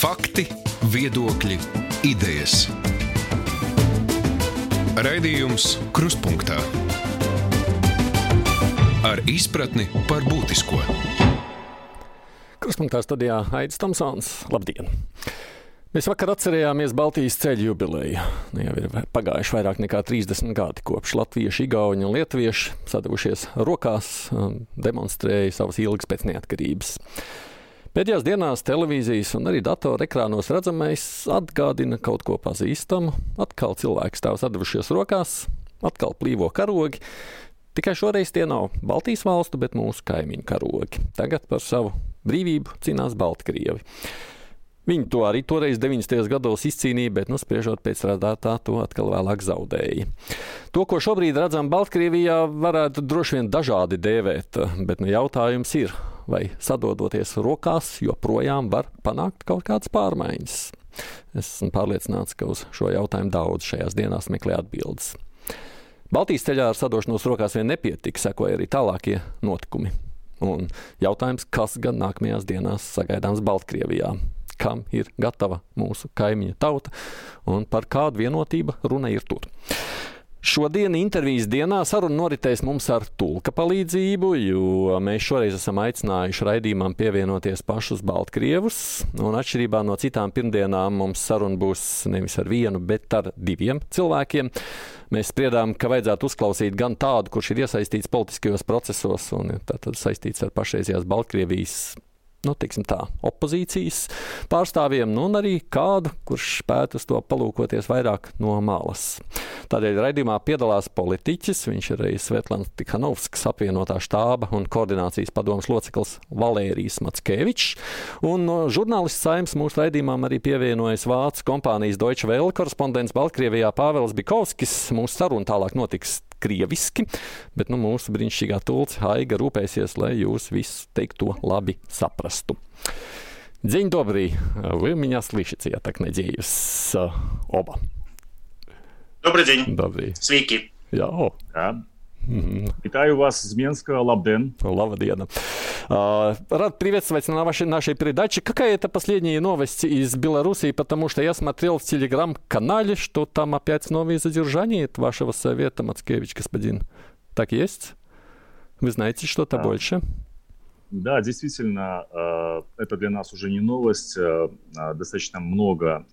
Fakti, viedokļi, idejas. Raidījums Kruspunkta ar izpratni par būtisko. Kruspunkta studijā Aits Tomsons. Labdien! Mēs vakar atcerējāmies Baltijas ceļu jubileju. Nu, jau ir pagājuši vairāk nekā 30 gadi, kopš latvieši, igauni un lietuvieši sadavušies rokās un demonstrēja savas ilgas pēc neatkarības. Pēdējās dienās televīzijas un arī datora ekrānos redzamais atgādina kaut ko pazīstamu. Atkal cilvēki stāv sadavušies rokās, atkal plīvo karogi. Tikai šoreiz tie nav Baltijas valstu, bet mūsu kaimiņu karogi. Tagad par savu brīvību cīnās Baltkrievi. Viņi to arī toreiz 90. gados izcīnīja, bet, nu, spriežot pēc radātā, to atkal vēlāk zaudēja. To, ko šobrīd redzam Baltkrievijā, varētu droši vien dažādi dēvēt, bet nu, jautājums ir, vai sadodoties rokās, joprojām var panākt kaut kādas pārmaiņas. Es esmu pārliecināts, ka uz šo jautājumu daudz šajās dienās meklē atbildes. Baltijas ceļā ar sadošanos rokās vien nepietika, sekoja arī tālākie notikumi. Un jautājums, kas gan nākamajās dienās sagaidāms Baltkrievijā? kam ir gatava mūsu kaimiņa tauta un par kādu vienotību runa ir tur. Šodien intervijas dienā saruna noritēs mums ar tulka palīdzību, jo mēs šoreiz esam aicinājuši raidījumam pievienoties pašus Baltkrievus. Un atšķirībā no citām pirmdienām mums saruna būs nevis ar vienu, bet ar diviem cilvēkiem. Mēs spriedām, ka vajadzētu uzklausīt gan tādu, kurš ir iesaistīts politiskajos procesos un tātad saistīts ar pašreizējās Baltkrievijas nu, tā, opozīcijas pārstāvjiem, nu, un arī kādu, kurš spētu uz to palūkoties vairāk no malas. Tādēļ raidījumā piedalās politiķis, viņš ir arī Svetlāns Tikhanovskis apvienotā štāba un koordinācijas padomas loceklis Valērijas Matskevičs, un no žurnālists saimnes mūsu raidījumam arī pievienojas Vācu kompānijas Deutsche Welle korespondents Baltkrievijā Pāvels Bikovskis. Mūsu saruna tālāk notiks krieviski, bet nu, mūsu brīnišķīgā tulce Haiga rūpēsies, lai jūs visu teikto labi saprastu. Dzień dobry, вы меня слышите, я так надеюсь, оба. Добрый день. Добрый. Sveiki. Jā, o. Jā. Вітаю вас з Минска, Лабден. Лавдена. Рад приветствовать на вашей, нашей передаче. Какая это последняя новость из Белоруссии? Потому что я смотрел в телеграм-канале, что там опять новые задержания от вашего совета, Мацкевич, господин. Так есть? Вы знаете что-то а. больше? Да, действительно, это для нас уже не новость. Достаточно много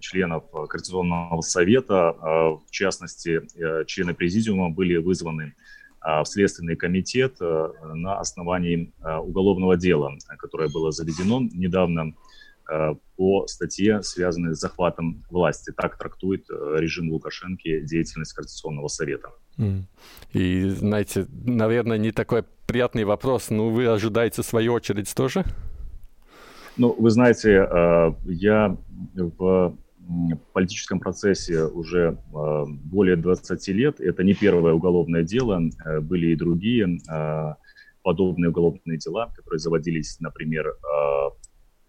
членов Координационного совета, в частности, члены президиума были вызваны в Следственный комитет на основании уголовного дела, которое было заведено недавно по статье, связанной с захватом власти. Так трактует режим Лукашенко деятельность Координационного совета. И, знаете, наверное, не такой приятный вопрос. Ну, вы ожидаете свою очередь тоже? Ну, вы знаете, я в политическом процессе уже более 20 лет. Это не первое уголовное дело. Были и другие подобные уголовные дела, которые заводились, например,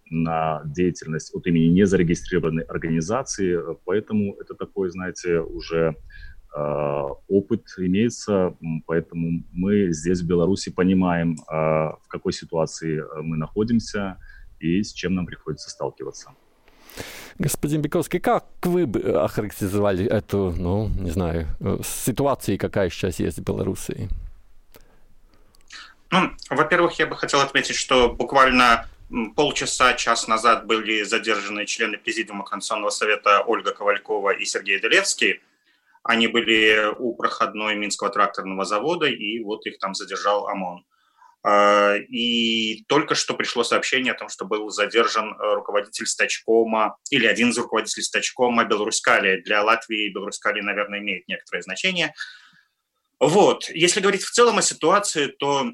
на деятельность от имени незарегистрированной организации. Поэтому это такой, знаете, уже опыт имеется, поэтому мы здесь, в Беларуси, понимаем, в какой ситуации мы находимся и с чем нам приходится сталкиваться. Господин Биковский, как вы бы охарактеризовали эту, ну, не знаю, ситуацию, какая сейчас есть в Беларуси? Ну, во-первых, я бы хотел отметить, что буквально полчаса, час назад были задержаны члены Президиума Конституционного совета Ольга Ковалькова и Сергей Делевский. Они были у проходной Минского тракторного завода, и вот их там задержал ОМОН. А, и только что пришло сообщение о том, что был задержан э, руководитель стачкома, или один из руководителей стачкома Белорускали. Для Латвии Белорускали, наверное, имеет некоторое значение. Вот. Если говорить в целом о ситуации, то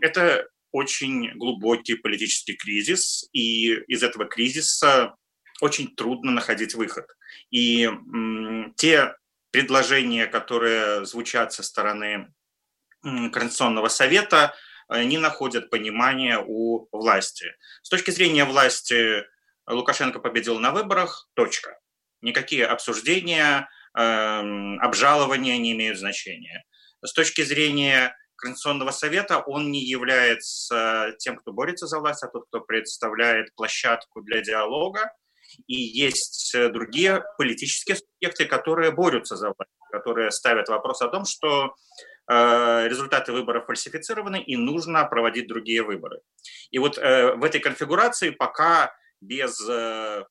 это очень глубокий политический кризис, и из этого кризиса очень трудно находить выход. И те предложения, которые звучат со стороны Координационного совета, не находят понимания у власти. С точки зрения власти Лукашенко победил на выборах, точка. Никакие обсуждения, э, обжалования не имеют значения. С точки зрения Конституционного совета, он не является тем, кто борется за власть, а тот, кто представляет площадку для диалога. И есть другие политические субъекты, которые борются за власть, которые ставят вопрос о том, что э, результаты выборов фальсифицированы и нужно проводить другие выборы. И вот э, в этой конфигурации пока без э,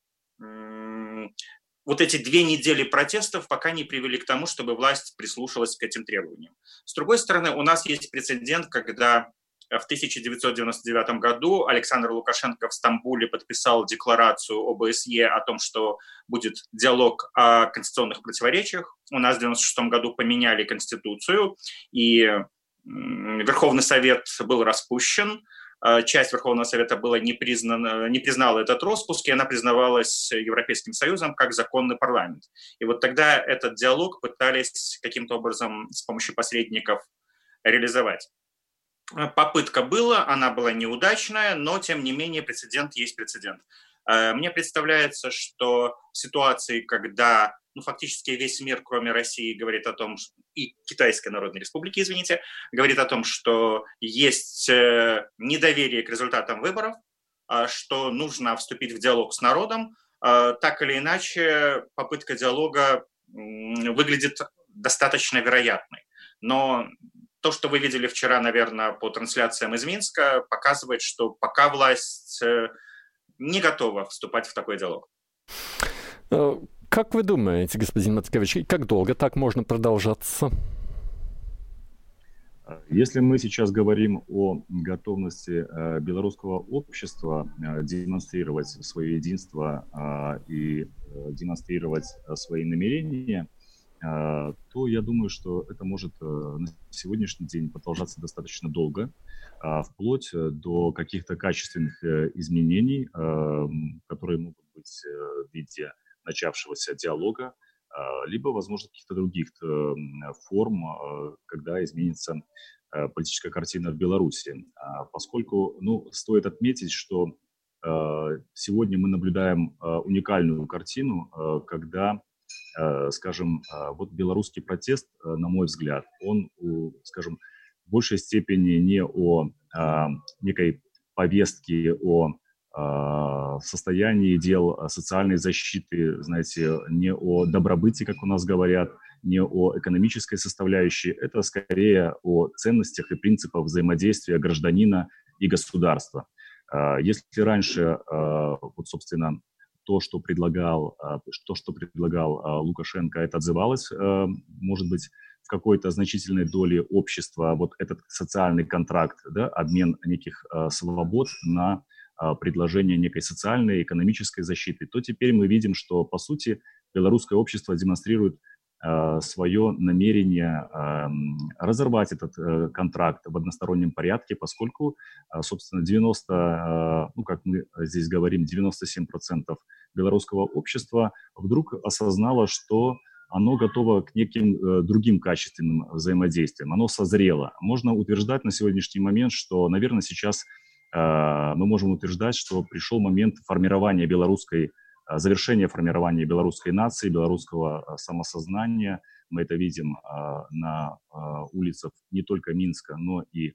вот эти две недели протестов пока не привели к тому, чтобы власть прислушалась к этим требованиям. С другой стороны, у нас есть прецедент, когда в 1999 году Александр Лукашенко в Стамбуле подписал декларацию ОБСЕ о том, что будет диалог о конституционных противоречиях. У нас в 1996 году поменяли конституцию, и Верховный Совет был распущен, а, часть Верховного Совета была не, признана, не признала этот распуск, и она признавалась Европейским Союзом как законный парламент. И вот тогда этот диалог пытались каким-то образом с помощью посредников реализовать. Попытка была, она была неудачная, но тем не менее прецедент есть прецедент. А, мне представляется, что ситуации, когда ну, фактически весь мир, кроме России, говорит о том, и Китайской Народной Республики, извините, говорит о том, что есть э, недоверие к результатам выборов, что нужно вступить в диалог с народом. Так или иначе, попытка диалога выглядит достаточно вероятной. Но то, что вы видели вчера, наверное, по трансляциям из Минска, показывает, что пока власть э, не готова вступать в такой диалог. Э, как вы думаете, господин Мацкевич, как долго так можно продолжаться? Если мы сейчас говорим о готовности э, белорусского общества демонстрировать свое единство и демонстрировать свои намерения, то я думаю, что это может на сегодняшний день продолжаться достаточно долго, вплоть до каких-то качественных изменений, которые могут быть в виде начавшегося диалога, а, либо, возможно, каких-то других э, форм, а, когда изменится э, политическая картина в Беларуси. А, поскольку, ну, стоит отметить, что сегодня мы наблюдаем уникальную картину, когда, скажем, вот белорусский протест, на мой взгляд, он, скажем, в большей степени не о некой повестке, о в состоянии дел социальной защиты, знаете, не о добробыте, как у нас говорят, не о экономической составляющей, это скорее о ценностях и принципах взаимодействия гражданина и государства. А, если раньше, а, вот, собственно, то, что предлагал, а, то, что предлагал Лукашенко, это отзывалось, может быть, в какой-то значительной доле общества, вот этот социальный контракт, да, обмен неких свобод на а, предложение некой социальной, экономической защиты, то теперь мы видим, что, по сути, белорусское общество демонстрирует а, свое намерение разорвать этот э, контракт в одностороннем порядке, поскольку, а, собственно, 90, ну, как мы здесь говорим, 97% белорусского общества вдруг осознало, что оно готово к неким э, другим качественным взаимодействиям, оно созрело. Можно утверждать на сегодняшний момент, что, наверное, сейчас мы можем утверждать, что пришел момент формирования белорусской, а, завершения формирования белорусской нации, белорусского а, самосознания. Мы это видим на улицах не только Минска, но и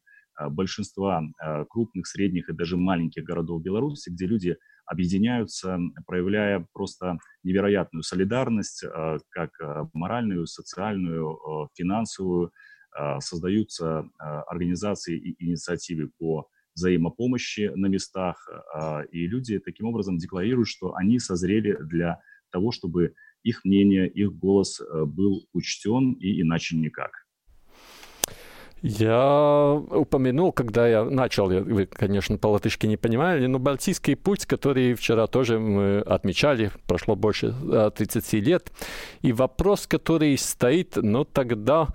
большинства крупных, средних и даже маленьких городов Беларуси, где люди объединяются, проявляя просто невероятную солидарность, как моральную, социальную, финансовую. Создаются организации и инициативы по взаимопомощи на местах, а, и люди таким образом декларируют, что они созрели для того, чтобы их мнение, их голос э, был учтен и иначе никак. Я упомянул, когда я начал, вы, конечно, по-латышски не понимали, но Балтийский путь, который вчера тоже мы отмечали, прошло больше 30 э, лет, и вопрос, который стоит, ну тогда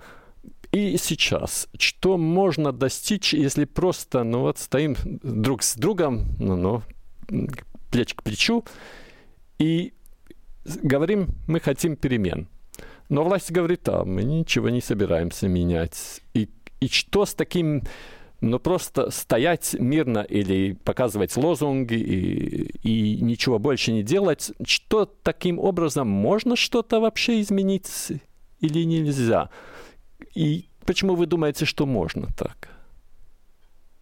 и сейчас. Что можно достичь, если просто, ну вот, стоим друг с другом, ну, ну, плеч к плечу, и говорим, мы хотим перемен. Но власть говорит, а мы ничего не собираемся менять. И, и что с таким, ну просто стоять мирно или показывать лозунги и, и ничего больше не делать, что таким образом можно что-то вообще изменить или нельзя? И Почему вы думаете, что можно так?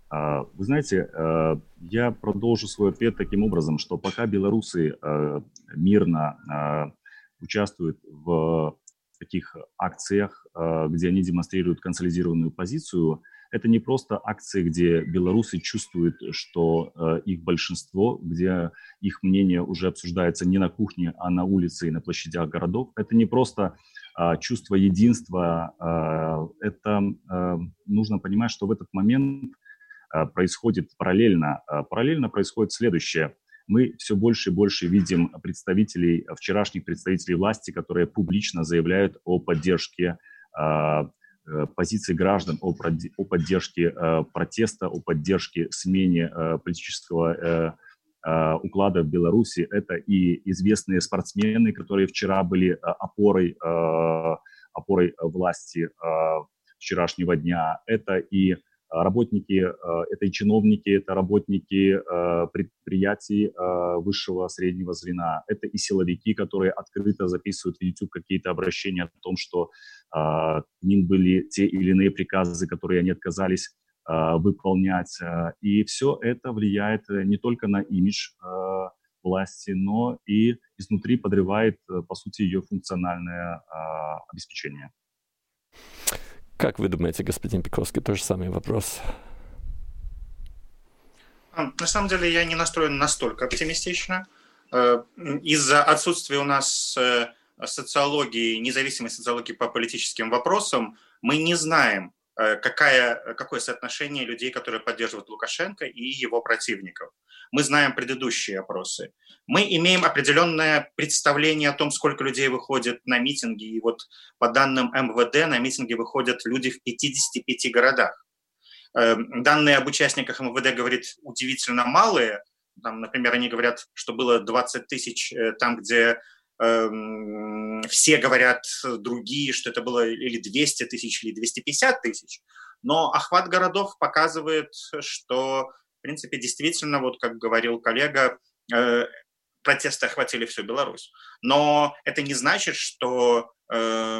А, вы знаете, э, я продолжу свой ответ таким образом, что пока белорусы э, мирно э, участвуют в таких акциях, где они демонстрируют консолидированную позицию, это не просто акции, где белорусы чувствуют, что их большинство, где их мнение уже обсуждается не на кухне, а на улице и на площадях городов. Это не просто чувство единства. Это нужно понимать, что в этот момент Э, происходит параллельно. Э, параллельно происходит следующее. Мы все больше и больше видим представителей, вчерашних представителей власти, которые публично заявляют о поддержке э, позиции граждан, о, поддержке протеста, о поддержке смене политического уклада в Беларуси. Это и известные спортсмены, которые вчера были опорой, опорой власти вчерашнего дня. Это и работники, э, это и чиновники, это работники э, предприятий э, высшего среднего звена, это и силовики, которые открыто записывают в YouTube какие-то обращения о том, что к ним были те или иные приказы, которые они отказались выполнять. И все это влияет не только на имидж власти, но и изнутри подрывает, по сути, ее функциональное обеспечение. Как вы думаете, господин Пиковский, тот же самый вопрос? А, на самом деле я не настроен настолько оптимистично. Э, из-за отсутствия у нас э, социологии, независимой социологии по политическим вопросам, мы не знаем, Э, какая, какое соотношение людей, которые поддерживают Лукашенко и его противников. Мы знаем предыдущие опросы. Мы имеем определенное представление о том, сколько людей выходит на митинги. И вот по данным МВД на митинги выходят люди в 55 городах. Э, данные об участниках МВД говорит удивительно малые. Там, например, они говорят, что было 20 тысяч э, там, где Эм, все говорят другие, что это было или 200 тысяч, или 250 тысяч. Но охват городов показывает, что, в принципе, действительно, вот как говорил коллега, э, протесты охватили всю Беларусь. Но это не значит, что э,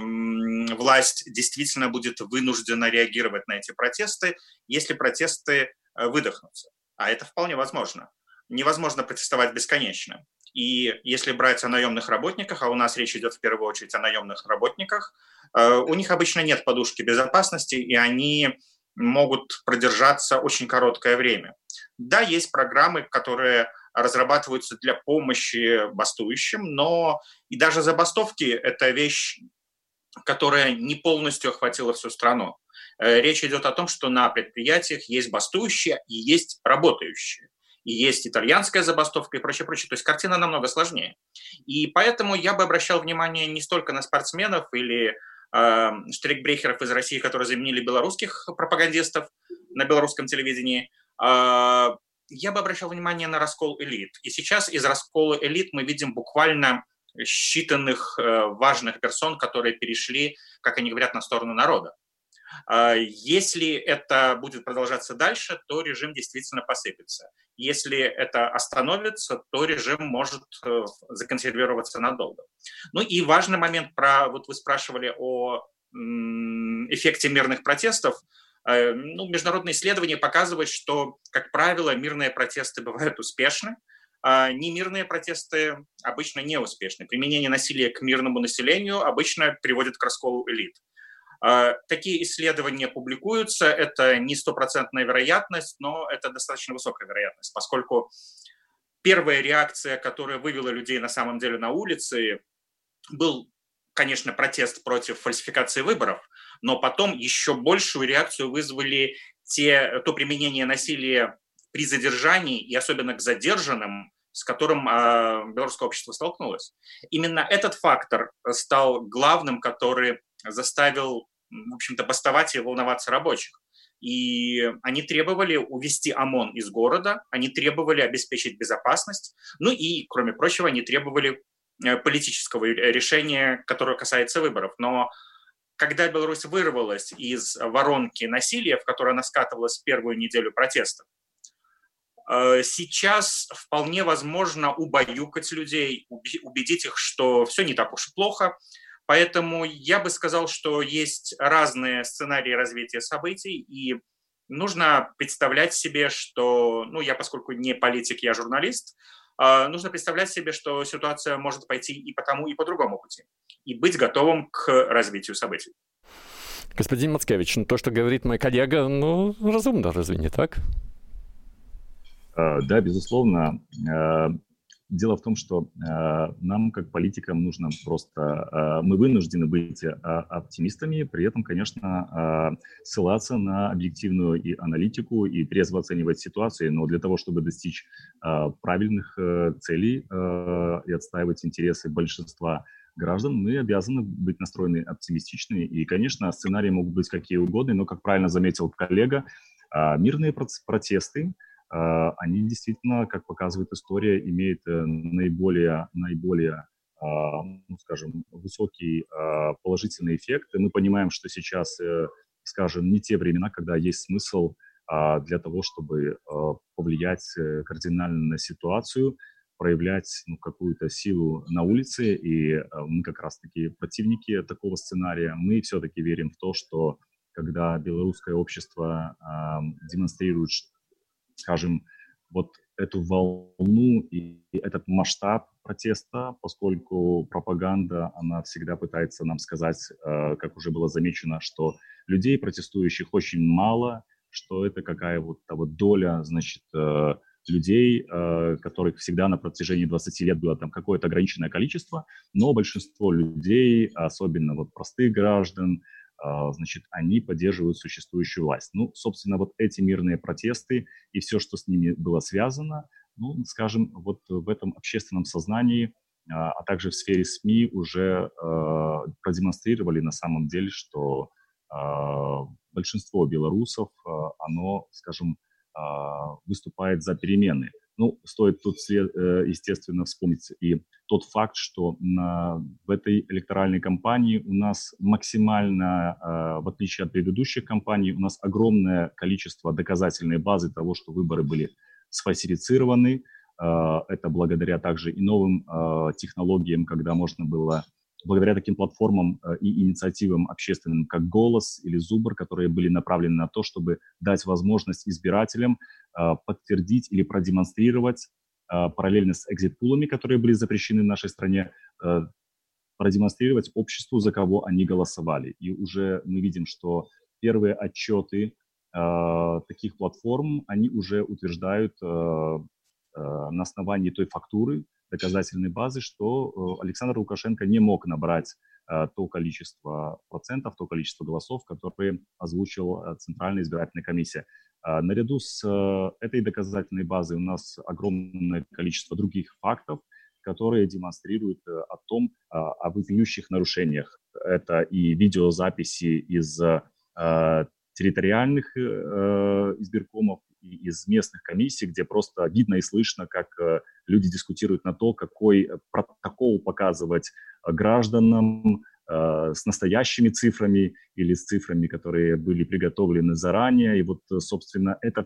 власть действительно будет вынуждена реагировать на эти протесты, если протесты э, выдохнутся. А это вполне возможно. Невозможно протестовать бесконечно. И если брать о наемных работниках, а у нас речь идет в первую очередь о наемных работниках, э, у них обычно нет подушки безопасности, и они могут продержаться очень короткое время. Да, есть программы, которые разрабатываются для помощи бастующим, но и даже забастовки – это вещь, которая не полностью охватила всю страну. Э, речь идет о том, что на предприятиях есть бастующие и есть работающие и есть итальянская забастовка и прочее, прочее. То есть картина намного сложнее. И поэтому я бы обращал внимание не столько на спортсменов или э, штрикбрехеров из России, которые заменили белорусских пропагандистов на белорусском телевидении, э, я бы обращал внимание на раскол элит. И сейчас из раскола элит мы видим буквально считанных э, важных персон, которые перешли, как они говорят, на сторону народа. А, если это будет продолжаться дальше, то режим действительно посыпется. Если это остановится, то режим может э, законсервироваться надолго. Ну и важный момент про, вот вы спрашивали о эффекте мирных протестов. Э, ну, международные исследования показывают, что, как правило, мирные протесты бывают успешны, а немирные протесты обычно неуспешны. Применение насилия к мирному населению обычно приводит к расколу элит. А, такие исследования публикуются, это не стопроцентная вероятность, но это достаточно высокая вероятность, поскольку первая реакция, которая вывела людей на самом деле на улицы, был, конечно, протест против фальсификации выборов, но потом еще большую реакцию вызвали те, то применение насилия при задержании и особенно к задержанным, с которым э, белорусское общество столкнулось. Именно этот фактор стал главным, который заставил, в общем-то, бастовать и волноваться рабочих. И они требовали увести ОМОН из города, они требовали обеспечить безопасность, ну и, кроме прочего, они требовали э, политического решения, которое касается выборов. Но когда Беларусь вырвалась из воронки насилия, в которой она скатывалась в первую неделю протестов, э, сейчас вполне возможно убаюкать людей, убедить их, что все не так уж плохо, Поэтому я бы сказал, что есть разные сценарии развития событий, и нужно представлять себе, что, ну, я поскольку не политик, я журналист, а, нужно представлять себе, что ситуация может пойти и по тому, и по другому пути, и быть готовым к развитию событий. Господин Мацкевич, ну, то, что говорит мой коллега, ну, разумно, разве не так? А, да, безусловно. Дело в том, что э, нам, как политикам, нужно просто... Э, мы вынуждены быть э, оптимистами, при этом, конечно, ссылаться на объективную и аналитику, и трезво оценивать ситуацию, но для того, чтобы достичь правильных целей и отстаивать интересы большинства граждан, мы обязаны быть настроены оптимистично. И, конечно, сценарии могут быть какие угодно, но, как правильно заметил коллега, мирные протесты, они действительно, как показывает история, имеют э, наиболее, наиболее а, ну, скажем, высокий а, положительный эффект. И мы понимаем, что сейчас, э, скажем, не те времена, когда есть смысл для того, чтобы повлиять э, кардинально на ситуацию, проявлять ну, какую-то силу на улице, и мы как раз-таки противники такого сценария. Мы все-таки верим в то, что когда белорусское общество демонстрирует скажем, вот эту волну и этот масштаб протеста, поскольку пропаганда, она всегда пытается нам сказать, э, как уже было замечено, что людей протестующих очень мало, что это какая вот, та вот доля, значит, э, людей, э, которых всегда на протяжении 20 лет было там какое-то ограниченное количество, но большинство людей, особенно вот простых граждан, значит, они поддерживают существующую власть. Ну, собственно, вот эти мирные протесты и все, что с ними было связано, ну, скажем, вот в этом общественном сознании, а, а также в сфере СМИ уже а, продемонстрировали на самом деле, что большинство белорусов, оно, скажем, выступает за перемены. Ну, стоит тут, э, естественно, вспомнить и тот факт, что в этой электоральной кампании у нас максимально, э, в отличие от предыдущих кампаний, у нас огромное количество доказательной базы того, что выборы были сфальсифицированы. Э, это благодаря также и новым технологиям, когда можно было благодаря таким платформам э, и инициативам общественным, как «Голос» или «Зубр», которые были направлены на то, чтобы дать возможность избирателям э, подтвердить или продемонстрировать э, параллельно с экзит-пулами, которые были запрещены в нашей стране, продемонстрировать обществу, за кого они голосовали. И уже мы видим, что первые отчеты таких платформ, они уже утверждают на основании той фактуры, доказательной базы, что э, Александр Лукашенко не мог набрать э, то количество процентов, то количество голосов, которые озвучила э, Центральная избирательная комиссия. Наряду с этой доказательной базой у нас огромное количество других фактов, которые демонстрируют о том, о вопиющих нарушениях. Это и видеозаписи из территориальных избиркомов, и из местных комиссий, где просто видно и слышно, как люди дискутируют на то, какой э, протокол показывать э, гражданам э, с настоящими цифрами или с цифрами, которые были приготовлены заранее. И вот, собственно, это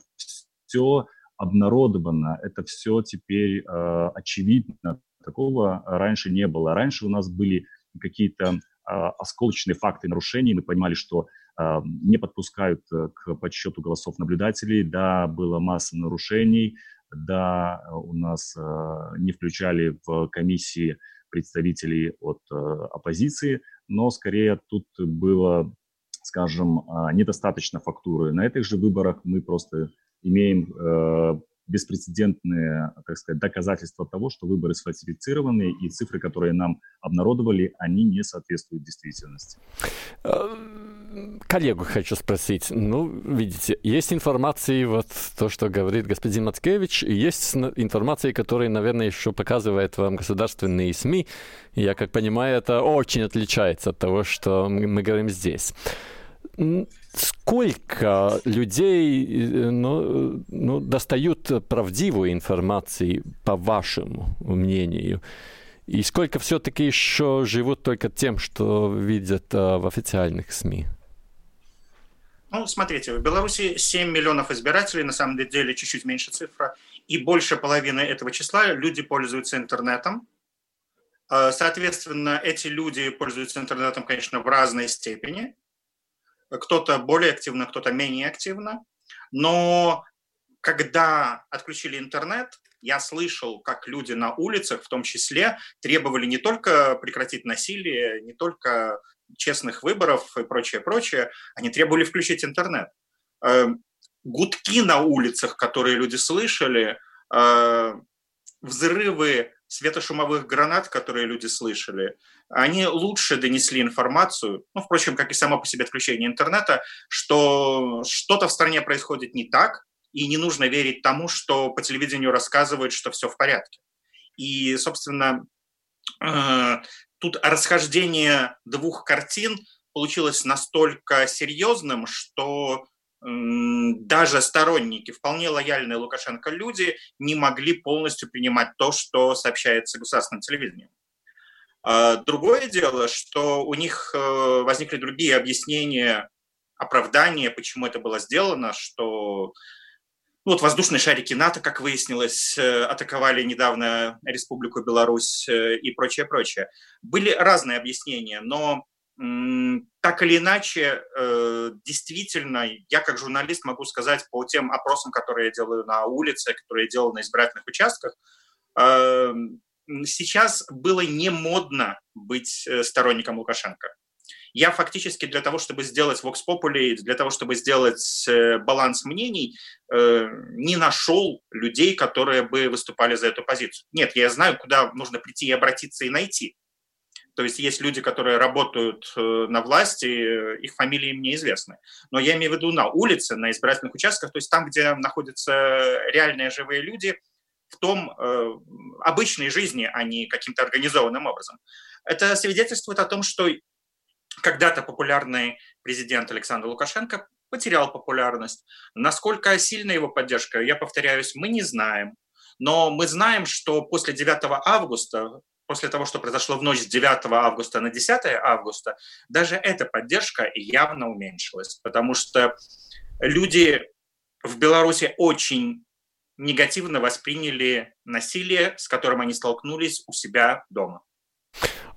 все обнародовано, это все теперь очевидно. Такого раньше не было. Раньше у нас были какие-то осколочные факты нарушений. Мы понимали, что не подпускают к подсчету голосов наблюдателей. Да, была масса нарушений, да, у нас э, не включали в комиссии представителей от э, оппозиции, но скорее тут было, скажем, э, недостаточно фактуры. На этих же выборах мы просто имеем беспрецедентные, так сказать, доказательства того, что выборы сфальсифицированы, и цифры, которые нам обнародовали, они не соответствуют действительности. Э, коллегу хочу спросить. Ну, видите, есть информация, вот то, что говорит господин Мацкевич, и есть информация, которая, наверное, еще показывает вам государственные СМИ. я, как понимаю, это очень отличается от того, что мы говорим здесь сколько людей э, ну, ну, достают правдивую информацию, по вашему мнению? И сколько все-таки еще живут только тем, что видят а, в официальных СМИ? Ну, смотрите, в Беларуси 7 миллионов избирателей, на самом деле чуть-чуть меньше цифра, и больше половины этого числа люди пользуются интернетом, Соответственно, эти люди пользуются интернетом, конечно, в разной степени. Кто-то более активно, кто-то менее активно. Но когда отключили интернет, я слышал, как люди на улицах, в том числе, требовали не только прекратить насилие, не только честных выборов и прочее, прочее, они требовали включить интернет. Эм, гудки на улицах, которые люди слышали, э, взрывы светошумовых гранат, которые люди слышали, они лучше донесли информацию, ну, впрочем, как и само по себе отключение интернета, что что-то в стране происходит не так, и не нужно верить тому, что по телевидению рассказывают, что все в порядке. И, собственно, э, тут расхождение двух картин получилось настолько серьезным, что даже сторонники, вполне лояльные Лукашенко люди, не могли полностью принимать то, что сообщается государственным телевидением. А другое дело, что у них э, возникли другие объяснения, оправдания, почему это было сделано, что ну, вот воздушные шарики НАТО, как выяснилось, э, атаковали недавно Республику Беларусь э, и прочее, прочее. Были разные объяснения, но так или иначе, э, действительно, я как журналист могу сказать по тем опросам, которые я делаю на улице, которые я делал на избирательных участках, сейчас было не модно быть сторонником Лукашенко. Я фактически для того, чтобы сделать Vox Populi, для того, чтобы сделать э, баланс мнений, э, не нашел людей, которые бы выступали за эту позицию. Нет, я знаю, куда нужно прийти и обратиться и найти. То есть есть люди, которые работают э, на власти, их фамилии мне известны. Но я имею в виду на улице, на избирательных участках, то есть там, где находятся реальные живые люди, в том э, обычной жизни, а не каким-то организованным образом. Это свидетельствует о том, что когда-то популярный президент Александр Лукашенко потерял популярность. Насколько сильна его поддержка, я повторяюсь, мы не знаем. Но мы знаем, что после 9 августа, после того, что произошло в ночь с 9 августа на 10 августа, даже эта поддержка явно уменьшилась, потому что люди в Беларуси очень негативно восприняли насилие, с которым они столкнулись у себя дома.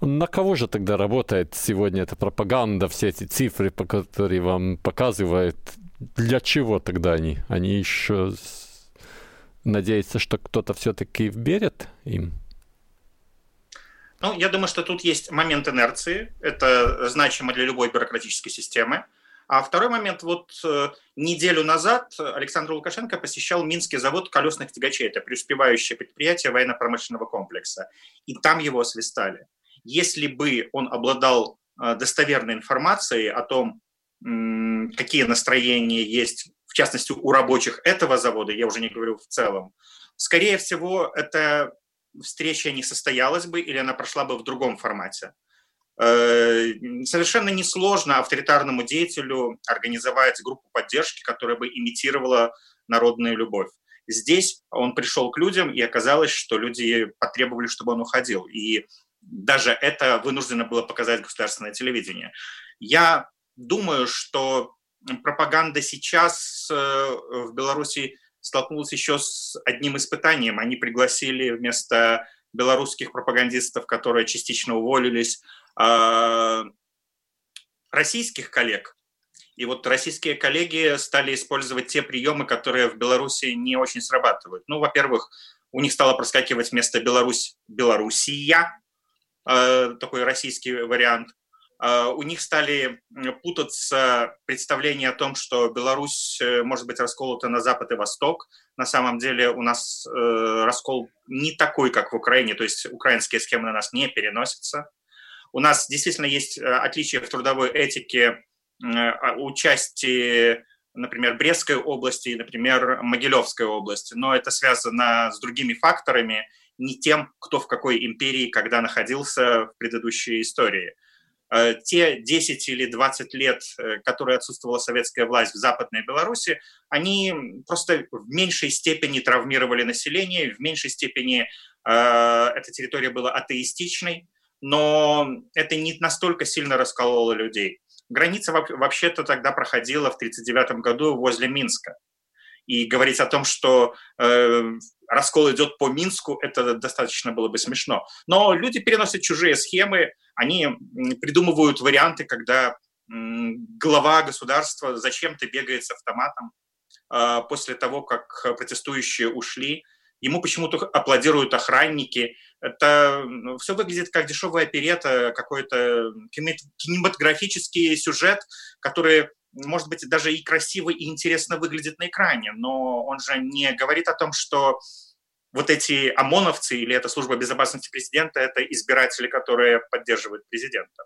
На кого же тогда работает сегодня эта пропаганда, все эти цифры, которые вам показывают? Для чего тогда они? Они еще надеются, что кто-то все-таки верит им? Ну, я думаю, что тут есть момент инерции. Это значимо для любой бюрократической системы. А второй момент, вот э, неделю назад Александр Лукашенко посещал Минский завод колесных тягачей. Это преуспевающее предприятие военно-промышленного комплекса. И там его освистали. Если бы он обладал э, достоверной информацией о том, какие настроения есть, в частности, у рабочих этого завода, я уже не говорю в целом, скорее всего, эта встреча не состоялась бы или она прошла бы в другом формате. Э, совершенно несложно авторитарному деятелю организовать группу поддержки, которая бы имитировала народную любовь. Здесь он пришел к людям, и оказалось, что люди потребовали, чтобы он уходил. И даже это вынуждено было показать государственное телевидение. Я думаю, что пропаганда сейчас э, в Беларуси столкнулась еще с одним испытанием. Они пригласили вместо белорусских пропагандистов, которые частично уволились, а, российских коллег. И вот российские коллеги стали использовать те приемы, которые в Беларуси не очень срабатывают. Ну, во-первых, у них стало проскакивать вместо Беларусь Белоруссия, Э, такой российский вариант. Э, у них стали путаться представления о том, что Беларусь э, может быть расколота на Запад и Восток. На самом деле у нас раскол не такой, как в Украине, то есть украинские схемы на нас не переносятся. У нас действительно есть отличия в трудовой этике участии например, Брестской области, например, Могилевской области, но это связано с другими факторами, не тем, кто в какой империи когда находился в предыдущей истории. Э, те 10 или 20 лет, э, которые отсутствовала советская власть в Западной Беларуси, они просто в меньшей степени травмировали население, в меньшей степени э, эта территория была атеистичной, но это не настолько сильно раскололо людей. Граница вообще-то тогда проходила в 1939 году возле Минска. И говорить о том, что э, раскол идет по Минску, это достаточно было бы смешно. Но люди переносят чужие схемы, они придумывают варианты, когда глава государства зачем-то бегает с автоматом э, после того, как протестующие ушли. Ему почему-то аплодируют охранники. Это ну, все выглядит как дешевая оперета, какой-то кинематографический сюжет, который может быть, даже и красиво, и интересно выглядит на экране, но он же не говорит о том, что вот эти ОМОНовцы или это служба безопасности президента, это избиратели, которые поддерживают президента.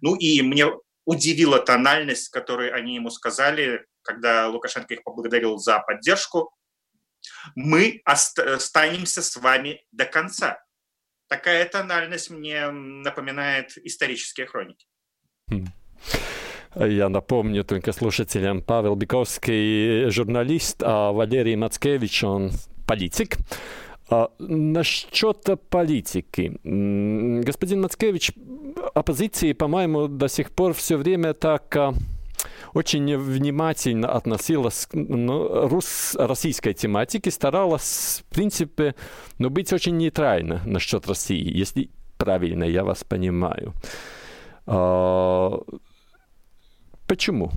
Ну и мне удивила тональность, которую они ему сказали, когда Лукашенко их поблагодарил за поддержку. Мы останемся с вами до конца. Такая тональность мне напоминает исторические хроники. Я напомню только слушателям, Павел Биковский журналист, а Валерий Мацкевич, он политик. А, насчет политики. Господин Мацкевич, оппозиции, по-моему, до сих пор все время так а, очень внимательно относилась к ну, рус, российской тематике, старалась, в принципе, ну, быть очень нейтрально насчет России, если правильно я вас понимаю. Почему?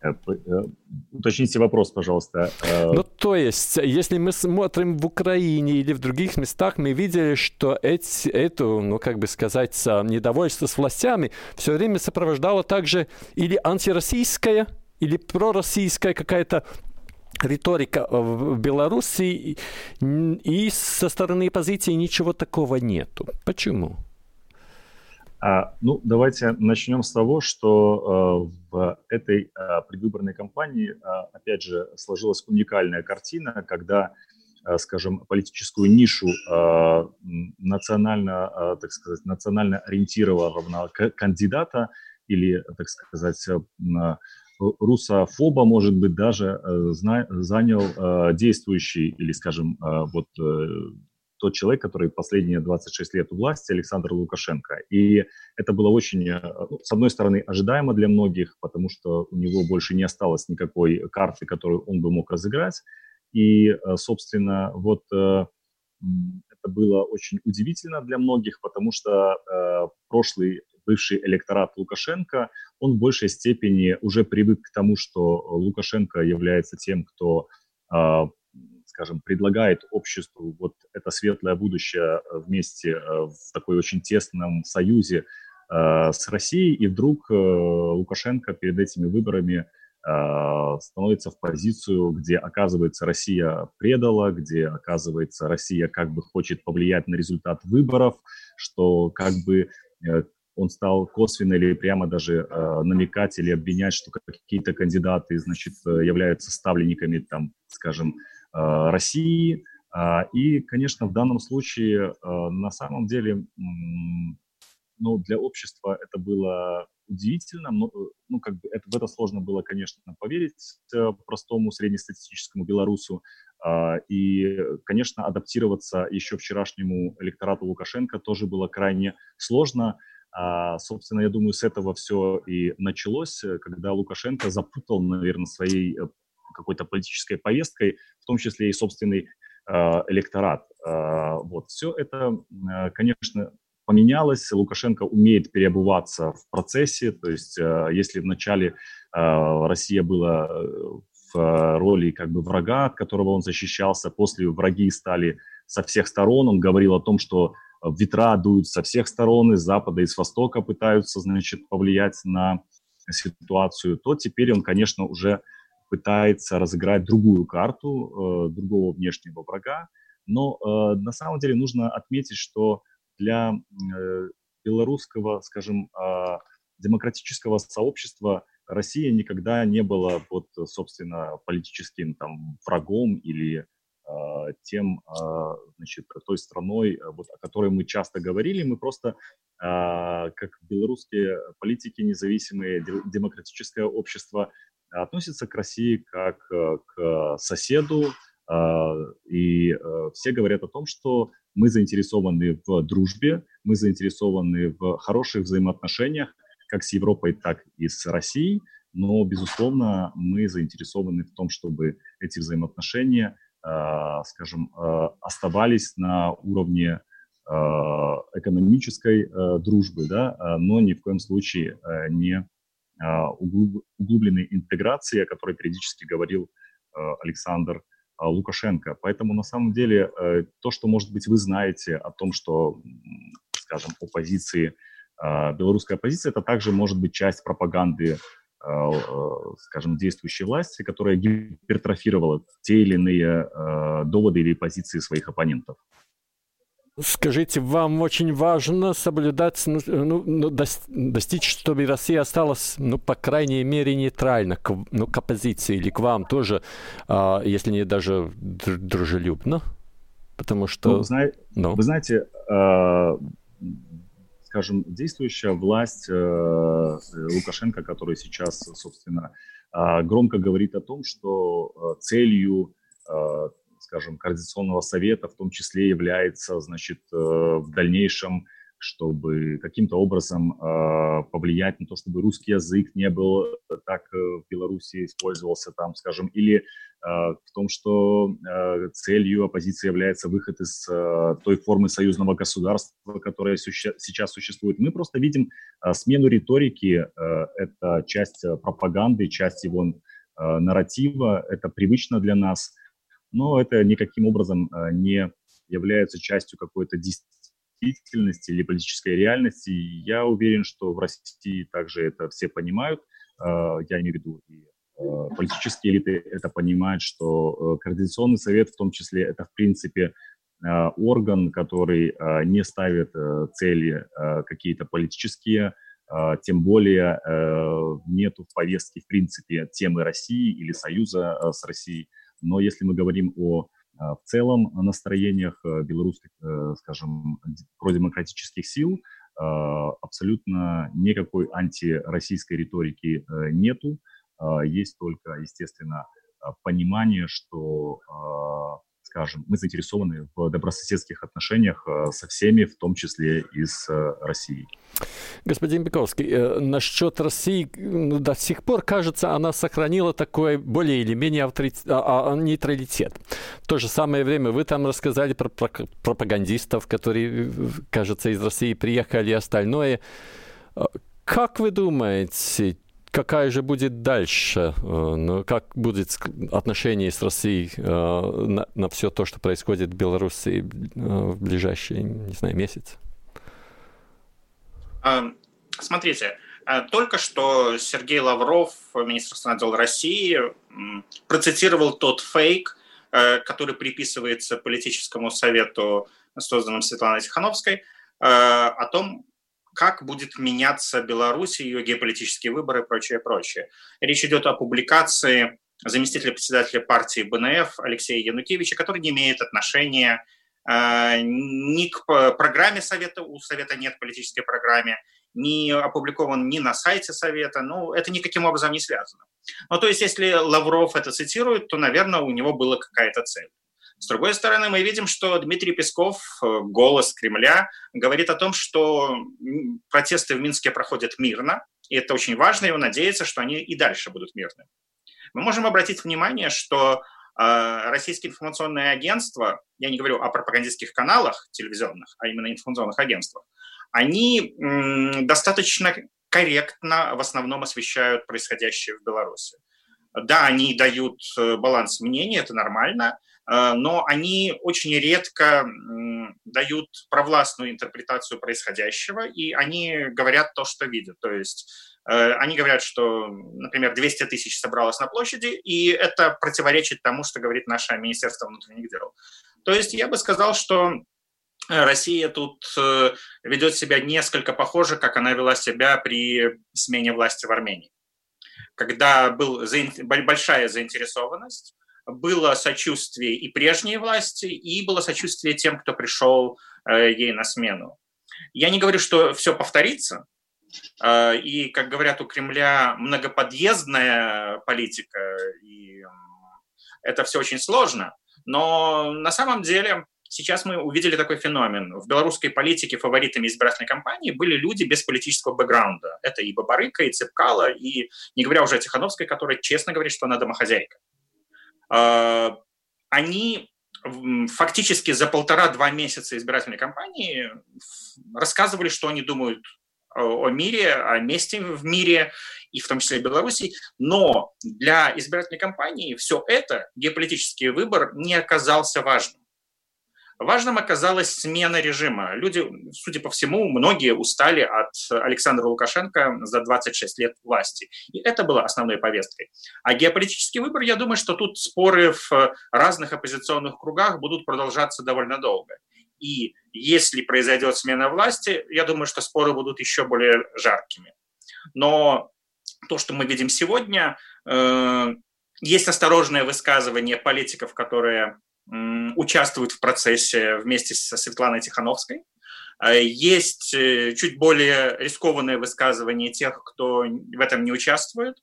Э, э, уточните вопрос, пожалуйста. Э, ну, то есть, если мы смотрим в Украине или в других местах, мы видели, что эти, эту, ну, как бы сказать, недовольство с властями все время сопровождало также или антироссийская, или пророссийская какая-то риторика в Беларуси, и со стороны оппозиции ничего такого нету. Почему? А, ну, давайте начнем с того, что э, в этой э, предвыборной кампании, э, опять же, сложилась уникальная картина, когда, э, скажем, политическую нишу э, национально, э, так сказать, национально ориентированного кандидата или, так сказать, э, русофоба, может быть, даже э, занял э, действующий или, скажем, э, вот тот человек, который последние 26 лет у власти, Александр Лукашенко. И это было очень, э, ну, с одной стороны, ожидаемо для многих, потому что у него больше не осталось никакой карты, которую он бы мог разыграть. И, э, собственно, вот э, это было очень удивительно для многих, потому что прошлый бывший электорат Лукашенко, он в большей степени уже привык к тому, что Лукашенко является тем, кто скажем, предлагает обществу вот это светлое будущее э, вместе э, в такой очень тесном союзе э, с Россией, и вдруг Лукашенко перед этими выборами становится в позицию, где, оказывается, Россия предала, где, оказывается, Россия как бы хочет повлиять на результат выборов, что как бы он стал косвенно или прямо даже э, намекать или обвинять, что какие-то кандидаты, значит, являются ставленниками, там, скажем, России. А, и, конечно, в данном случае э, на самом деле ну, для общества это было удивительно, но, э, ну, как бы это, в это сложно было, конечно, поверить простому среднестатистическому белорусу. А, и, конечно, адаптироваться еще вчерашнему электорату Лукашенко тоже было крайне сложно. А, собственно, я думаю, с этого все и началось, когда Лукашенко запутал, наверное, своей какой-то политической повесткой, в том числе и собственный э, электорат. Э, вот. Все это, э, конечно, поменялось. Лукашенко умеет переобуваться в процессе. То есть, если вначале Россия была в роли как бы врага, от которого он защищался, после враги стали со всех сторон. Он говорил о том, что ветра дуют со всех сторон, из запада, из востока пытаются, значит, повлиять на ситуацию, то теперь он, конечно, уже пытается разыграть другую карту, э, другого внешнего врага. Но э, на самом деле нужно отметить, что для э, белорусского, скажем, э, демократического сообщества Россия никогда не была, вот, собственно, политическим там, врагом или э, тем, э, значит, той страной, э, вот, о которой мы часто говорили. Мы просто, э, как белорусские политики, независимые, демократическое общество, относится к России как э, к соседу, а, и э, все говорят о том, что мы заинтересованы в дружбе, мы заинтересованы в хороших взаимоотношениях как с Европой, так и с Россией. но, безусловно, мы заинтересованы в том, чтобы эти взаимоотношения, скажем, оставались на уровне экономической дружбы, да, но ни в коем случае не углубленной интеграции, о которой периодически говорил Александр Лукашенко. Поэтому на самом деле то, что, может быть, вы знаете о том, что, скажем, оппозиции, белорусская оппозиция, это также может быть часть пропаганды скажем, действующей власти, которая гипертрофировала те или иные доводы или позиции своих оппонентов. Скажите, вам очень важно соблюдать, ну, ну, достичь, чтобы Россия осталась, ну, по крайней мере, нейтральна к, ну, к оппозиции или к вам тоже, а, если не даже дружелюбно? Потому что... Ну, зна... ну. Вы знаете, э, скажем, действующая власть э, Лукашенко, который сейчас, собственно, э, громко говорит о том, что э, целью э, скажем, Координационного совета в том числе является, значит, э, в дальнейшем, чтобы каким-то образом э, повлиять на то, чтобы русский язык не был так э, в Беларуси использовался там, скажем, или в том, что целью оппозиции является выход из той формы союзного государства, которая сейчас существует. Мы просто видим смену риторики, это часть пропаганды, часть его нарратива, это привычно для нас – но это никаким образом а, не является частью какой-то действительности или политической реальности. Я уверен, что в России также это все понимают. А, я имею в виду и а, политические элиты это понимают, что Координационный совет в том числе это в принципе орган, который не ставит цели какие-то политические, тем более нету в повестке в принципе темы России или союза с Россией. Но если мы говорим о а, в целом настроениях э, белорусских, э, скажем, продемократических сил, абсолютно никакой антироссийской риторики э, нету. Есть только, естественно, понимание, что скажем, мы заинтересованы в добрососедских отношениях э, со всеми, в том числе и с э, Россией. Господин Бековский, э, насчет России до сих пор, кажется, она сохранила такой более или менее авторитет, а, а, нейтралитет. В то же самое время вы там рассказали про пропагандистов, которые, кажется, из России приехали и остальное. Как вы думаете, какая же будет дальше, э, ну, как будет отношение с Россией э, на, на все то, что происходит в Беларуси э, в ближайшие, не знаю, месяцы? Смотрите, только что Сергей Лавров, министр иностранных дел России, процитировал тот фейк, который приписывается политическому совету, созданному Светланой Тихановской, о том, как будет меняться Беларусь, ее геополитические выборы и прочее, прочее. Речь идет о публикации заместителя председателя партии БНФ Алексея Янукевича, который не имеет отношения э, ни к программе Совета, у Совета нет политической программе, не опубликован ни на сайте Совета, ну, это никаким образом не связано. Ну, то есть, если Лавров это цитирует, то, наверное, у него была какая-то цель. С другой стороны, мы видим, что Дмитрий Песков, э, голос Кремля, говорит о том, что протесты в Минске проходят мирно, и это очень важно, и он надеется, что они и дальше будут мирными. Мы можем обратить внимание, что э, российские информационные агентства, я не говорю о пропагандистских каналах телевизионных, а именно информационных агентствах, они достаточно корректно в основном освещают происходящее в Беларуси. Да, они дают э, баланс мнений, это нормально, но они очень редко дают провластную интерпретацию происходящего, и они говорят то, что видят. То есть э, они говорят, что, например, 200 тысяч собралось на площади, и это противоречит тому, что говорит наше Министерство внутренних дел. То есть я бы сказал, что Россия тут э, ведет себя несколько похоже, как она вела себя при смене власти в Армении. Когда была большая заинтересованность, было сочувствие и прежней власти, и было сочувствие тем, кто пришел э, ей на смену. Я не говорю, что все повторится, э, и, как говорят у Кремля, многоподъездная политика, и это все очень сложно, но на самом деле сейчас мы увидели такой феномен. В белорусской политике фаворитами избирательной кампании были люди без политического бэкграунда. Это и Бабарыка, и Цепкала, и не говоря уже о Тихановской, которая честно говорит, что она домохозяйка. А, они фактически за полтора-два месяца избирательной кампании рассказывали, что они думают о мире, о месте в мире, и в том числе и Беларуси. Но для избирательной кампании все это, геополитический выбор, не оказался важным. Важным оказалась смена режима. Люди, судя по всему, многие устали от Александра Лукашенко за 26 лет власти. И это было основной повесткой. А геополитический выбор, я думаю, что тут споры в разных оппозиционных кругах будут продолжаться довольно долго. И если произойдет смена власти, я думаю, что споры будут еще более жаркими. Но то, что мы видим сегодня, э, есть осторожное высказывание политиков, которые участвуют в процессе вместе со Светланой Тихановской. А есть э, чуть более рискованное высказывание тех, кто в этом не участвует.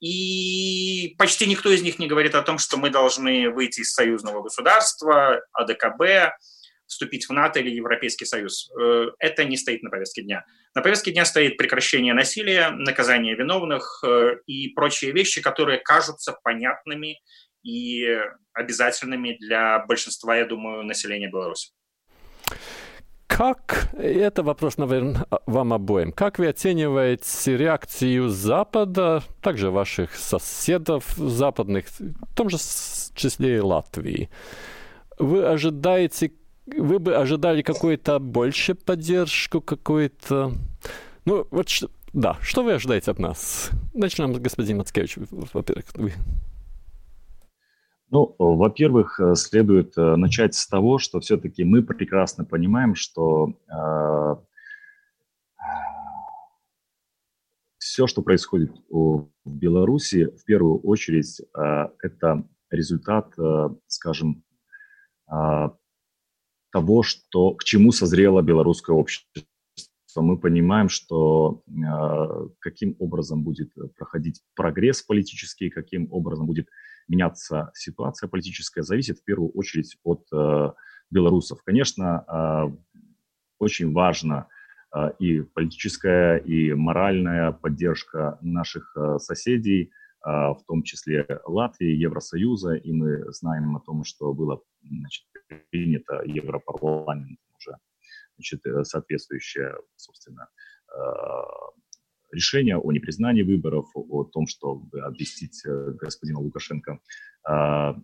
И почти никто из них не говорит о том, что мы должны выйти из союзного государства, АДКБ, вступить в НАТО или Европейский Союз. Э, это не стоит на повестке дня. На повестке дня стоит прекращение насилия, наказание виновных э, и прочие вещи, которые кажутся понятными и обязательными для большинства, я думаю, населения Беларуси. Как, это вопрос, наверное, вам обоим, как вы оцениваете реакцию Запада, также ваших соседов западных, в том же числе и Латвии? Вы ожидаете, вы бы ожидали какую-то больше поддержку, какую-то... Ну, вот, да, что вы ожидаете от нас? Начнем с господина Мацкевича, во-первых. Вы. Ну, во-первых, э, следует э, начать с того, что все-таки мы прекрасно понимаем, что э, все, что происходит в Беларуси, в первую очередь, э, это результат, э, скажем, э, того, что, к чему созрело белорусское общество. Мы понимаем, что э, каким образом будет проходить прогресс политический, каким образом будет меняться ситуация политическая, зависит в первую очередь от э, белорусов. Конечно, э, очень важно э, и политическая, и моральная поддержка наших э, соседей, э, в том числе Латвии, Евросоюза, и мы знаем о том, что было значит, принято Европарламентом уже значит, э, соответствующее, собственно, решение о непризнании выборов, о том, чтобы обвестить э, господина Лукашенко а,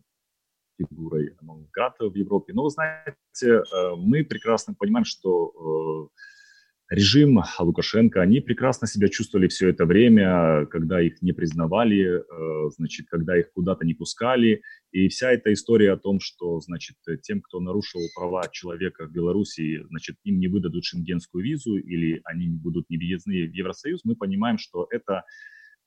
фигурой Новграда в Европе. Но, вы знаете, э, мы прекрасно понимаем, что э, режим Лукашенко, они прекрасно себя чувствовали все это время, когда их не признавали, э, значит, когда их куда-то не пускали. И вся эта история о том, что, значит, тем, кто нарушил права человека в Беларуси, значит, им не выдадут шенгенскую визу или они будут не въездны в Евросоюз, мы понимаем, что это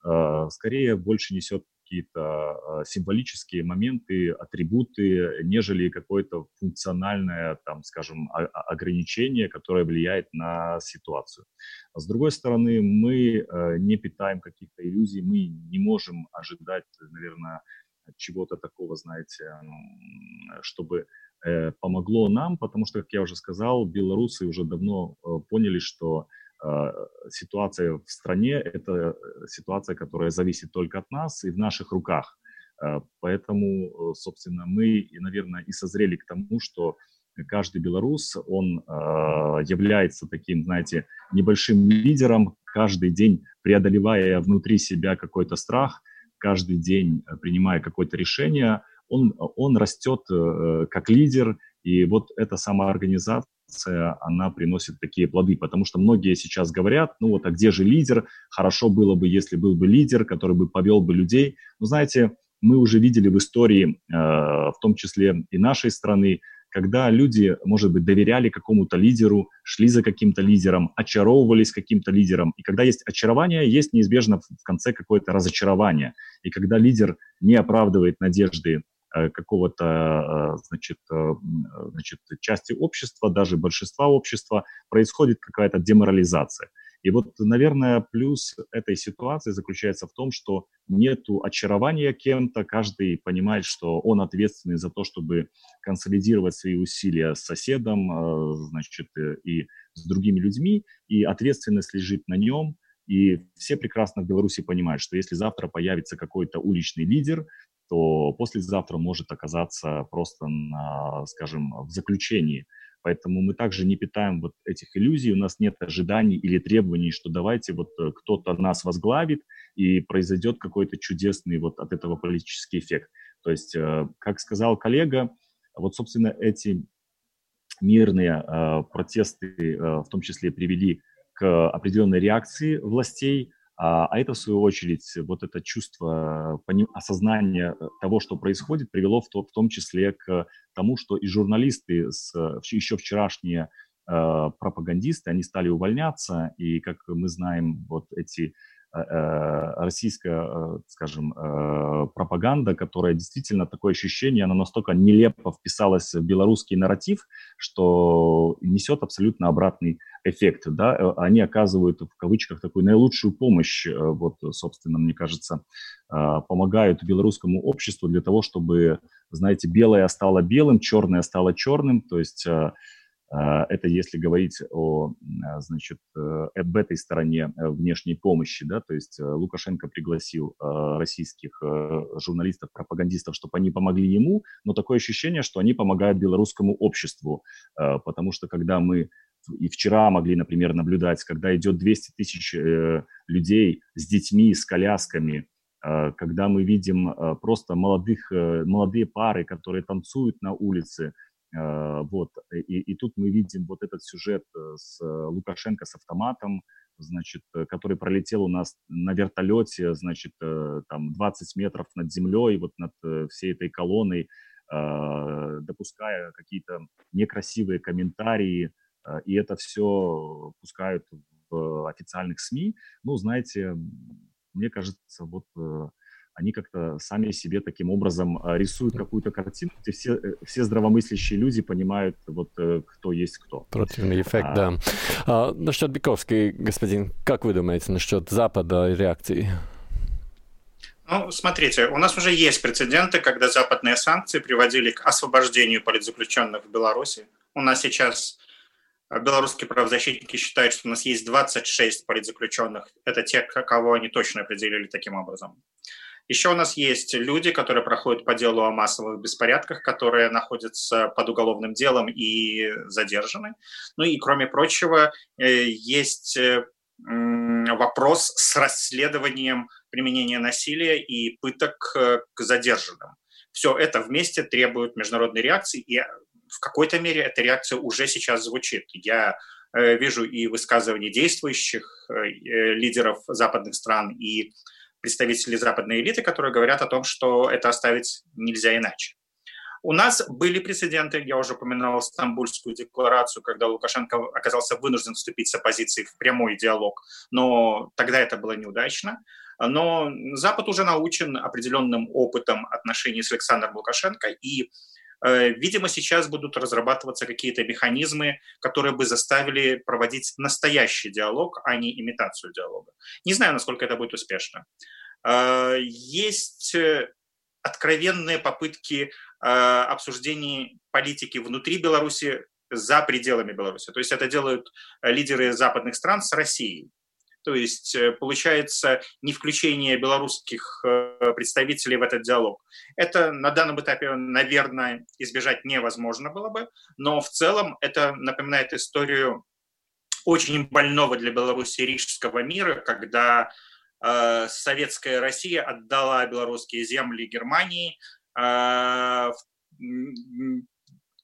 э, скорее больше несет какие-то а, символические моменты, атрибуты, нежели какое-то функциональное, там, скажем, ограничение, которое влияет на ситуацию. С другой стороны, мы э, не питаем каких-то иллюзий, мы не можем ожидать, наверное, чего-то такого, знаете, чтобы э, помогло нам, потому что, как я уже сказал, белорусы уже давно э, поняли, что ситуация в стране – это э, ситуация, которая зависит только от нас и в наших руках. А, поэтому, э, собственно, мы, наверное, и созрели к тому, что каждый белорус, он а, является таким, знаете, небольшим лидером, каждый день преодолевая внутри себя какой-то страх, каждый день э, принимая какое-то решение, он, он растет как лидер, и вот эта самоорганизация она приносит такие плоды, потому что многие сейчас говорят, ну вот, а где же лидер? Хорошо было бы, если был бы лидер, который бы повел бы людей. Но знаете, мы уже видели в истории, э, в том числе и нашей страны, когда люди, может быть, доверяли какому-то лидеру, шли за каким-то лидером, очаровывались каким-то лидером. И когда есть очарование, есть неизбежно в конце какое-то разочарование. И когда лидер не оправдывает надежды какого-то, э, значит, э, значит, части общества, даже большинства общества, происходит какая-то деморализация. И вот, наверное, плюс этой ситуации заключается в том, что нету очарования кем-то, каждый понимает, что он ответственный за то, чтобы консолидировать свои усилия с соседом, э, значит, э, и с другими людьми, и ответственность лежит на нем, и все прекрасно в Беларуси понимают, что если завтра появится какой-то уличный лидер, то послезавтра может оказаться просто, на, скажем, в заключении. Поэтому мы также не питаем вот этих иллюзий, у нас нет ожиданий или требований, что давайте вот э, кто-то нас возглавит и произойдет какой-то чудесный вот от этого политический эффект. То есть, э, как сказал коллега, вот, собственно, эти мирные э, протесты в том числе привели к определенной реакции властей, а, а это, в свою очередь, вот это чувство осознания того, что происходит, привело в, то, в том числе к тому, что и журналисты, с, еще вчерашние э, пропагандисты, они стали увольняться, и, как мы знаем, вот эти российская, э, скажем, пропаганда, которая действительно такое ощущение, она настолько нелепо вписалась в белорусский нарратив, что несет абсолютно обратный эффект. Да? Они оказывают, в кавычках, такую наилучшую помощь, вот, собственно, мне кажется, помогают белорусскому обществу для того, чтобы, знаете, белое стало белым, черное стало черным, то есть это если говорить о, а, значит, э, об этой стороне э, внешней помощи, да, то есть э, Лукашенко пригласил российских журналистов, пропагандистов, чтобы они помогли ему, но такое ощущение, что они помогают белорусскому обществу, потому что когда мы и вчера могли, например, наблюдать, когда идет 200 тысяч людей с детьми, с колясками, когда мы видим просто молодых, молодые пары, которые танцуют на улице, а, вот. И, и тут мы видим вот этот сюжет э, с э, Лукашенко с автоматом, значит, э, который пролетел у нас на вертолете, значит, там 20 метров над землей, вот над всей этой колонной, допуская какие-то некрасивые комментарии, и это все пускают в официальных СМИ. Ну, знаете, мне кажется, вот они как-то сами себе таким образом а, рисуют какую-то картину, где все, э, все здравомыслящие люди понимают, вот э, кто есть кто. Противный эффект, а, да. А, насчет Биковской, господин, как вы думаете насчет Запада и реакции? Ну, смотрите, у нас уже есть прецеденты, когда западные санкции приводили к освобождению политзаключенных в Беларуси. У нас сейчас а, белорусские правозащитники считают, что у нас есть 26 политзаключенных. Это те, кого они точно определили таким образом. Еще у нас есть люди, которые проходят по делу о массовых беспорядках, которые находятся под уголовным делом и задержаны. Ну и, кроме прочего, э, есть э, вопрос с расследованием применения насилия и пыток э, к задержанным. Все это вместе требует международной реакции, и в какой-то мере эта реакция уже сейчас звучит. Я вижу и высказывания действующих лидеров западных стран, и представители западной элиты, которые говорят о том, что это оставить нельзя иначе. У нас были прецеденты, я уже упоминал Стамбульскую декларацию, когда Лукашенко оказался вынужден вступить с оппозицией в прямой диалог, но тогда это было неудачно. Но Запад уже научен определенным опытом отношений с Александром Лукашенко, и видимо, сейчас будут разрабатываться какие-то механизмы, которые бы заставили проводить настоящий диалог, а не имитацию диалога. Не знаю, насколько это будет успешно. Э, есть э, откровенные попытки обсуждений политики внутри Беларуси за пределами Беларуси. То есть это делают лидеры западных стран с Россией. То есть э, получается не включение белорусских э, представителей в этот диалог. Это на данном этапе, наверное, избежать невозможно было бы, но в целом это напоминает историю очень больного для Беларуси рижского мира, когда э, советская Россия отдала белорусские земли Германии э,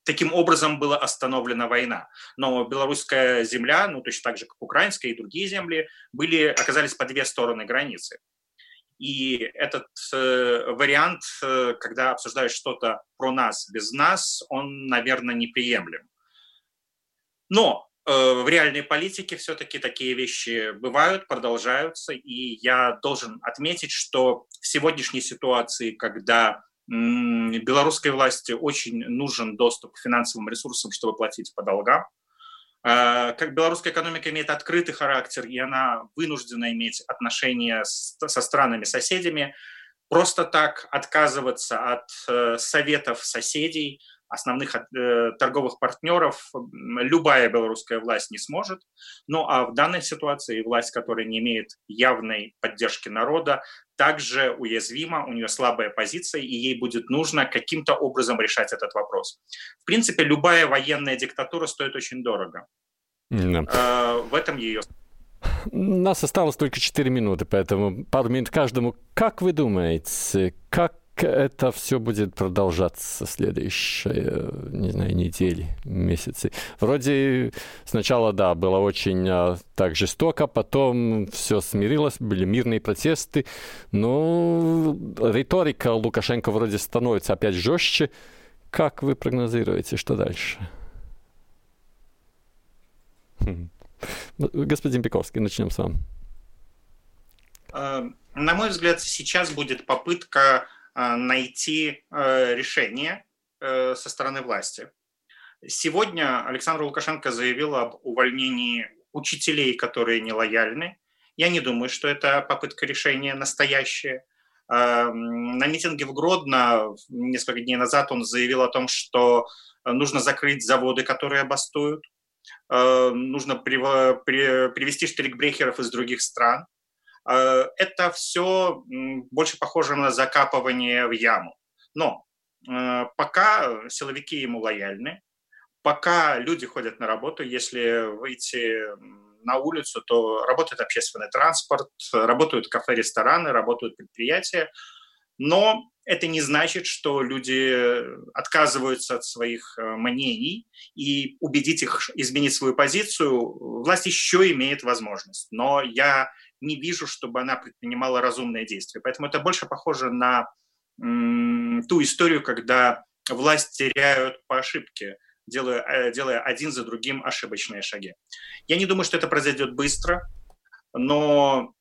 Таким образом была остановлена война. Но белорусская земля, ну точно так же, как украинская и другие земли, были, оказались по две стороны границы. И этот э, вариант, э, когда обсуждаешь что-то про нас без нас, он, наверное, неприемлем. Но э, в реальной политике все-таки такие вещи бывают, продолжаются, и я должен отметить, что в сегодняшней ситуации, когда белорусской власти очень нужен доступ к финансовым ресурсам, чтобы платить по долгам. Как белорусская экономика имеет открытый характер, и она вынуждена иметь отношения со странами-соседями, просто так отказываться от э, советов соседей, основных э, торговых партнеров любая белорусская власть не сможет. Ну а в данной ситуации власть, которая не имеет явной поддержки народа, также уязвима, у нее слабая позиция, и ей будет нужно каким-то образом решать этот вопрос. В принципе, любая военная диктатура стоит очень дорого. Да. Э, в этом ее у нас осталось только 4 минуты, поэтому пару минут каждому. Как вы думаете, как это все будет продолжаться следующие, не знаю, недели, месяцы. Вроде сначала, да, было очень а, так жестоко, потом все смирилось, были мирные протесты, но риторика Лукашенко вроде становится опять жестче. Как вы прогнозируете, что дальше? Хм. Господин Пиковский, начнем с вами. Э, на мой взгляд, сейчас будет попытка найти э, решение со стороны власти. Сегодня Александр Лукашенко заявил об увольнении учителей, которые не лояльны. Я не думаю, что это попытка решения настоящая. На митинге в Гродно несколько дней назад он заявил о том, что нужно закрыть заводы, которые бастуют. Э, нужно привести штрикбрехеров из других стран. Э, это все больше похоже на закапывание в яму. Но э, пока силовики ему лояльны, пока люди ходят на работу, если выйти на улицу, то работает общественный транспорт, работают кафе, рестораны, работают предприятия. Но это не значит, что люди отказываются от своих э, мнений, и убедить их изменить свою позицию власть еще имеет возможность. Но я не вижу, чтобы она предпринимала разумные действия. Поэтому это больше похоже на м, ту историю, когда власть теряют по ошибке, делая, э, делая один за другим ошибочные шаги. Я не думаю, что это произойдет быстро, но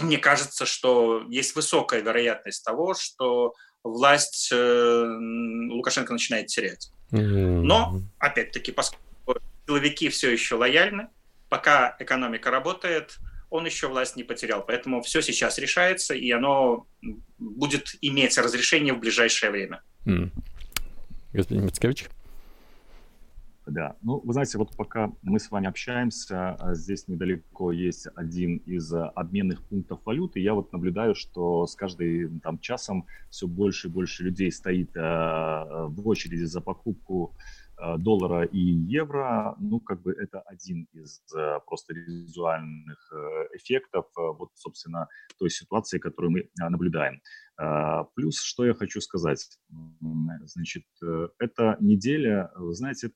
мне кажется, что есть высокая вероятность того, что власть э, Лукашенко начинает терять. Но, опять-таки, поскольку силовики все еще лояльны, пока экономика работает, он еще власть не потерял. Поэтому все сейчас решается, и оно будет иметь разрешение в ближайшее время. Господин Мицкевич? Да, ну, вы знаете, вот пока мы с вами общаемся, а, здесь недалеко есть один из обменных пунктов валюты. Я вот наблюдаю, что с каждым там часом все больше и больше людей стоит а, в очереди за покупку доллара и евро, ну, как бы это один из просто визуальных эффектов, вот, собственно, той ситуации, которую мы наблюдаем. Плюс, что я хочу сказать, значит, э, эта неделя, знаете,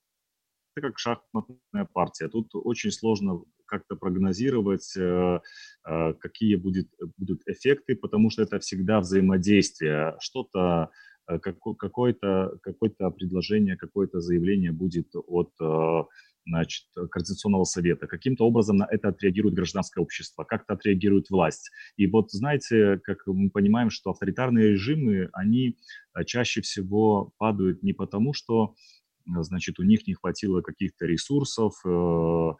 это как шахматная партия. Тут очень сложно как-то прогнозировать, э, э, какие будет, будут эффекты, потому что это всегда взаимодействие. Что-то, э, какое-то, какое-то предложение, какое-то заявление будет от значит, Координационного совета. Каким-то образом на это отреагирует гражданское общество, как-то отреагирует власть. И вот знаете, как мы понимаем, что авторитарные режимы, они чаще всего падают не потому, что значит, у них не хватило каких-то ресурсов э,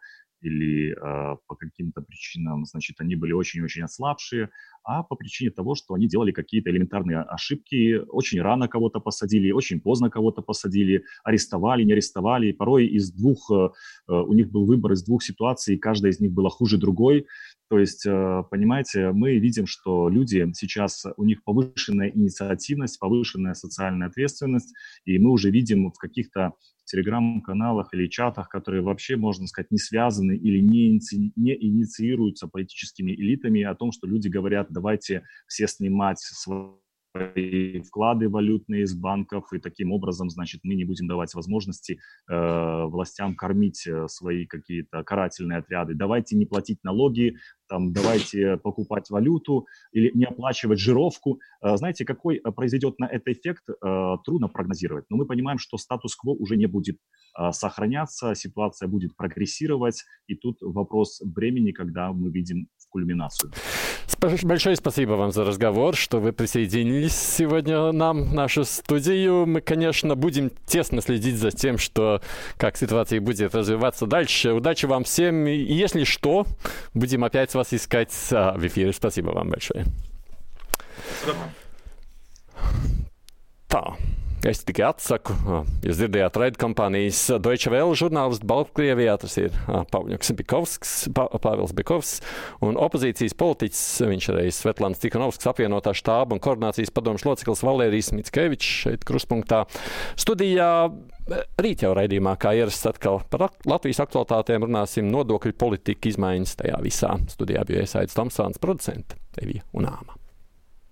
или э, по каким-то причинам, значит, они были очень-очень ослабшие, а по причине того, что они делали какие-то элементарные ошибки, очень рано кого-то посадили, очень поздно кого-то посадили, арестовали, не арестовали. Порой из двух, э, у них был выбор из двух ситуаций, каждая из них была хуже другой. То есть, э, понимаете, мы видим, что люди сейчас, у них повышенная инициативность, повышенная социальная ответственность, и мы уже видим в каких-то телеграм-каналах или чатах, которые вообще, можно сказать, не связаны или не, иници... не инициируются политическими элитами, о том, что люди говорят, давайте все снимать свои свои вклады валютные из банков, и таким образом, значит, мы не будем давать возможности э, властям кормить э, свои какие-то карательные отряды. Давайте не платить налоги, там, давайте покупать валюту или не оплачивать жировку. Э, знаете, какой э, произойдет на это эффект, э, трудно прогнозировать. Но мы понимаем, что статус-кво уже не будет э, сохраняться, ситуация будет прогрессировать, и тут вопрос времени, когда мы видим кульминацию. Большое спасибо вам за разговор, что вы присоединились сегодня нам в нашу студию. Мы, конечно, будем тесно следить за тем, что как ситуация будет развиваться дальше. Удачи вам всем. И если что, будем опять вас искать а, в эфире. Спасибо вам большое. Tā. Es tikai atsaku, jūs dzirdējāt raidkompānijas Deutsche Welle žurnālistu Baltkrievijā, tas ir Pāvils Bikovskis, Pāvils Bikovs, un opozīcijas politiķis, viņš arī Svetlāns Tikanovskis apvienotā štāba un koordinācijas padomas loceklis Valērijas Mitskevičs šeit kruspunktā. Studijā rīt jau raidījumā, kā ierasts atkal par Latvijas aktualitātēm runāsim nodokļu politika izmaiņas tajā visā. Studijā bija iesaistīts Tomsons producents Evija un Āma.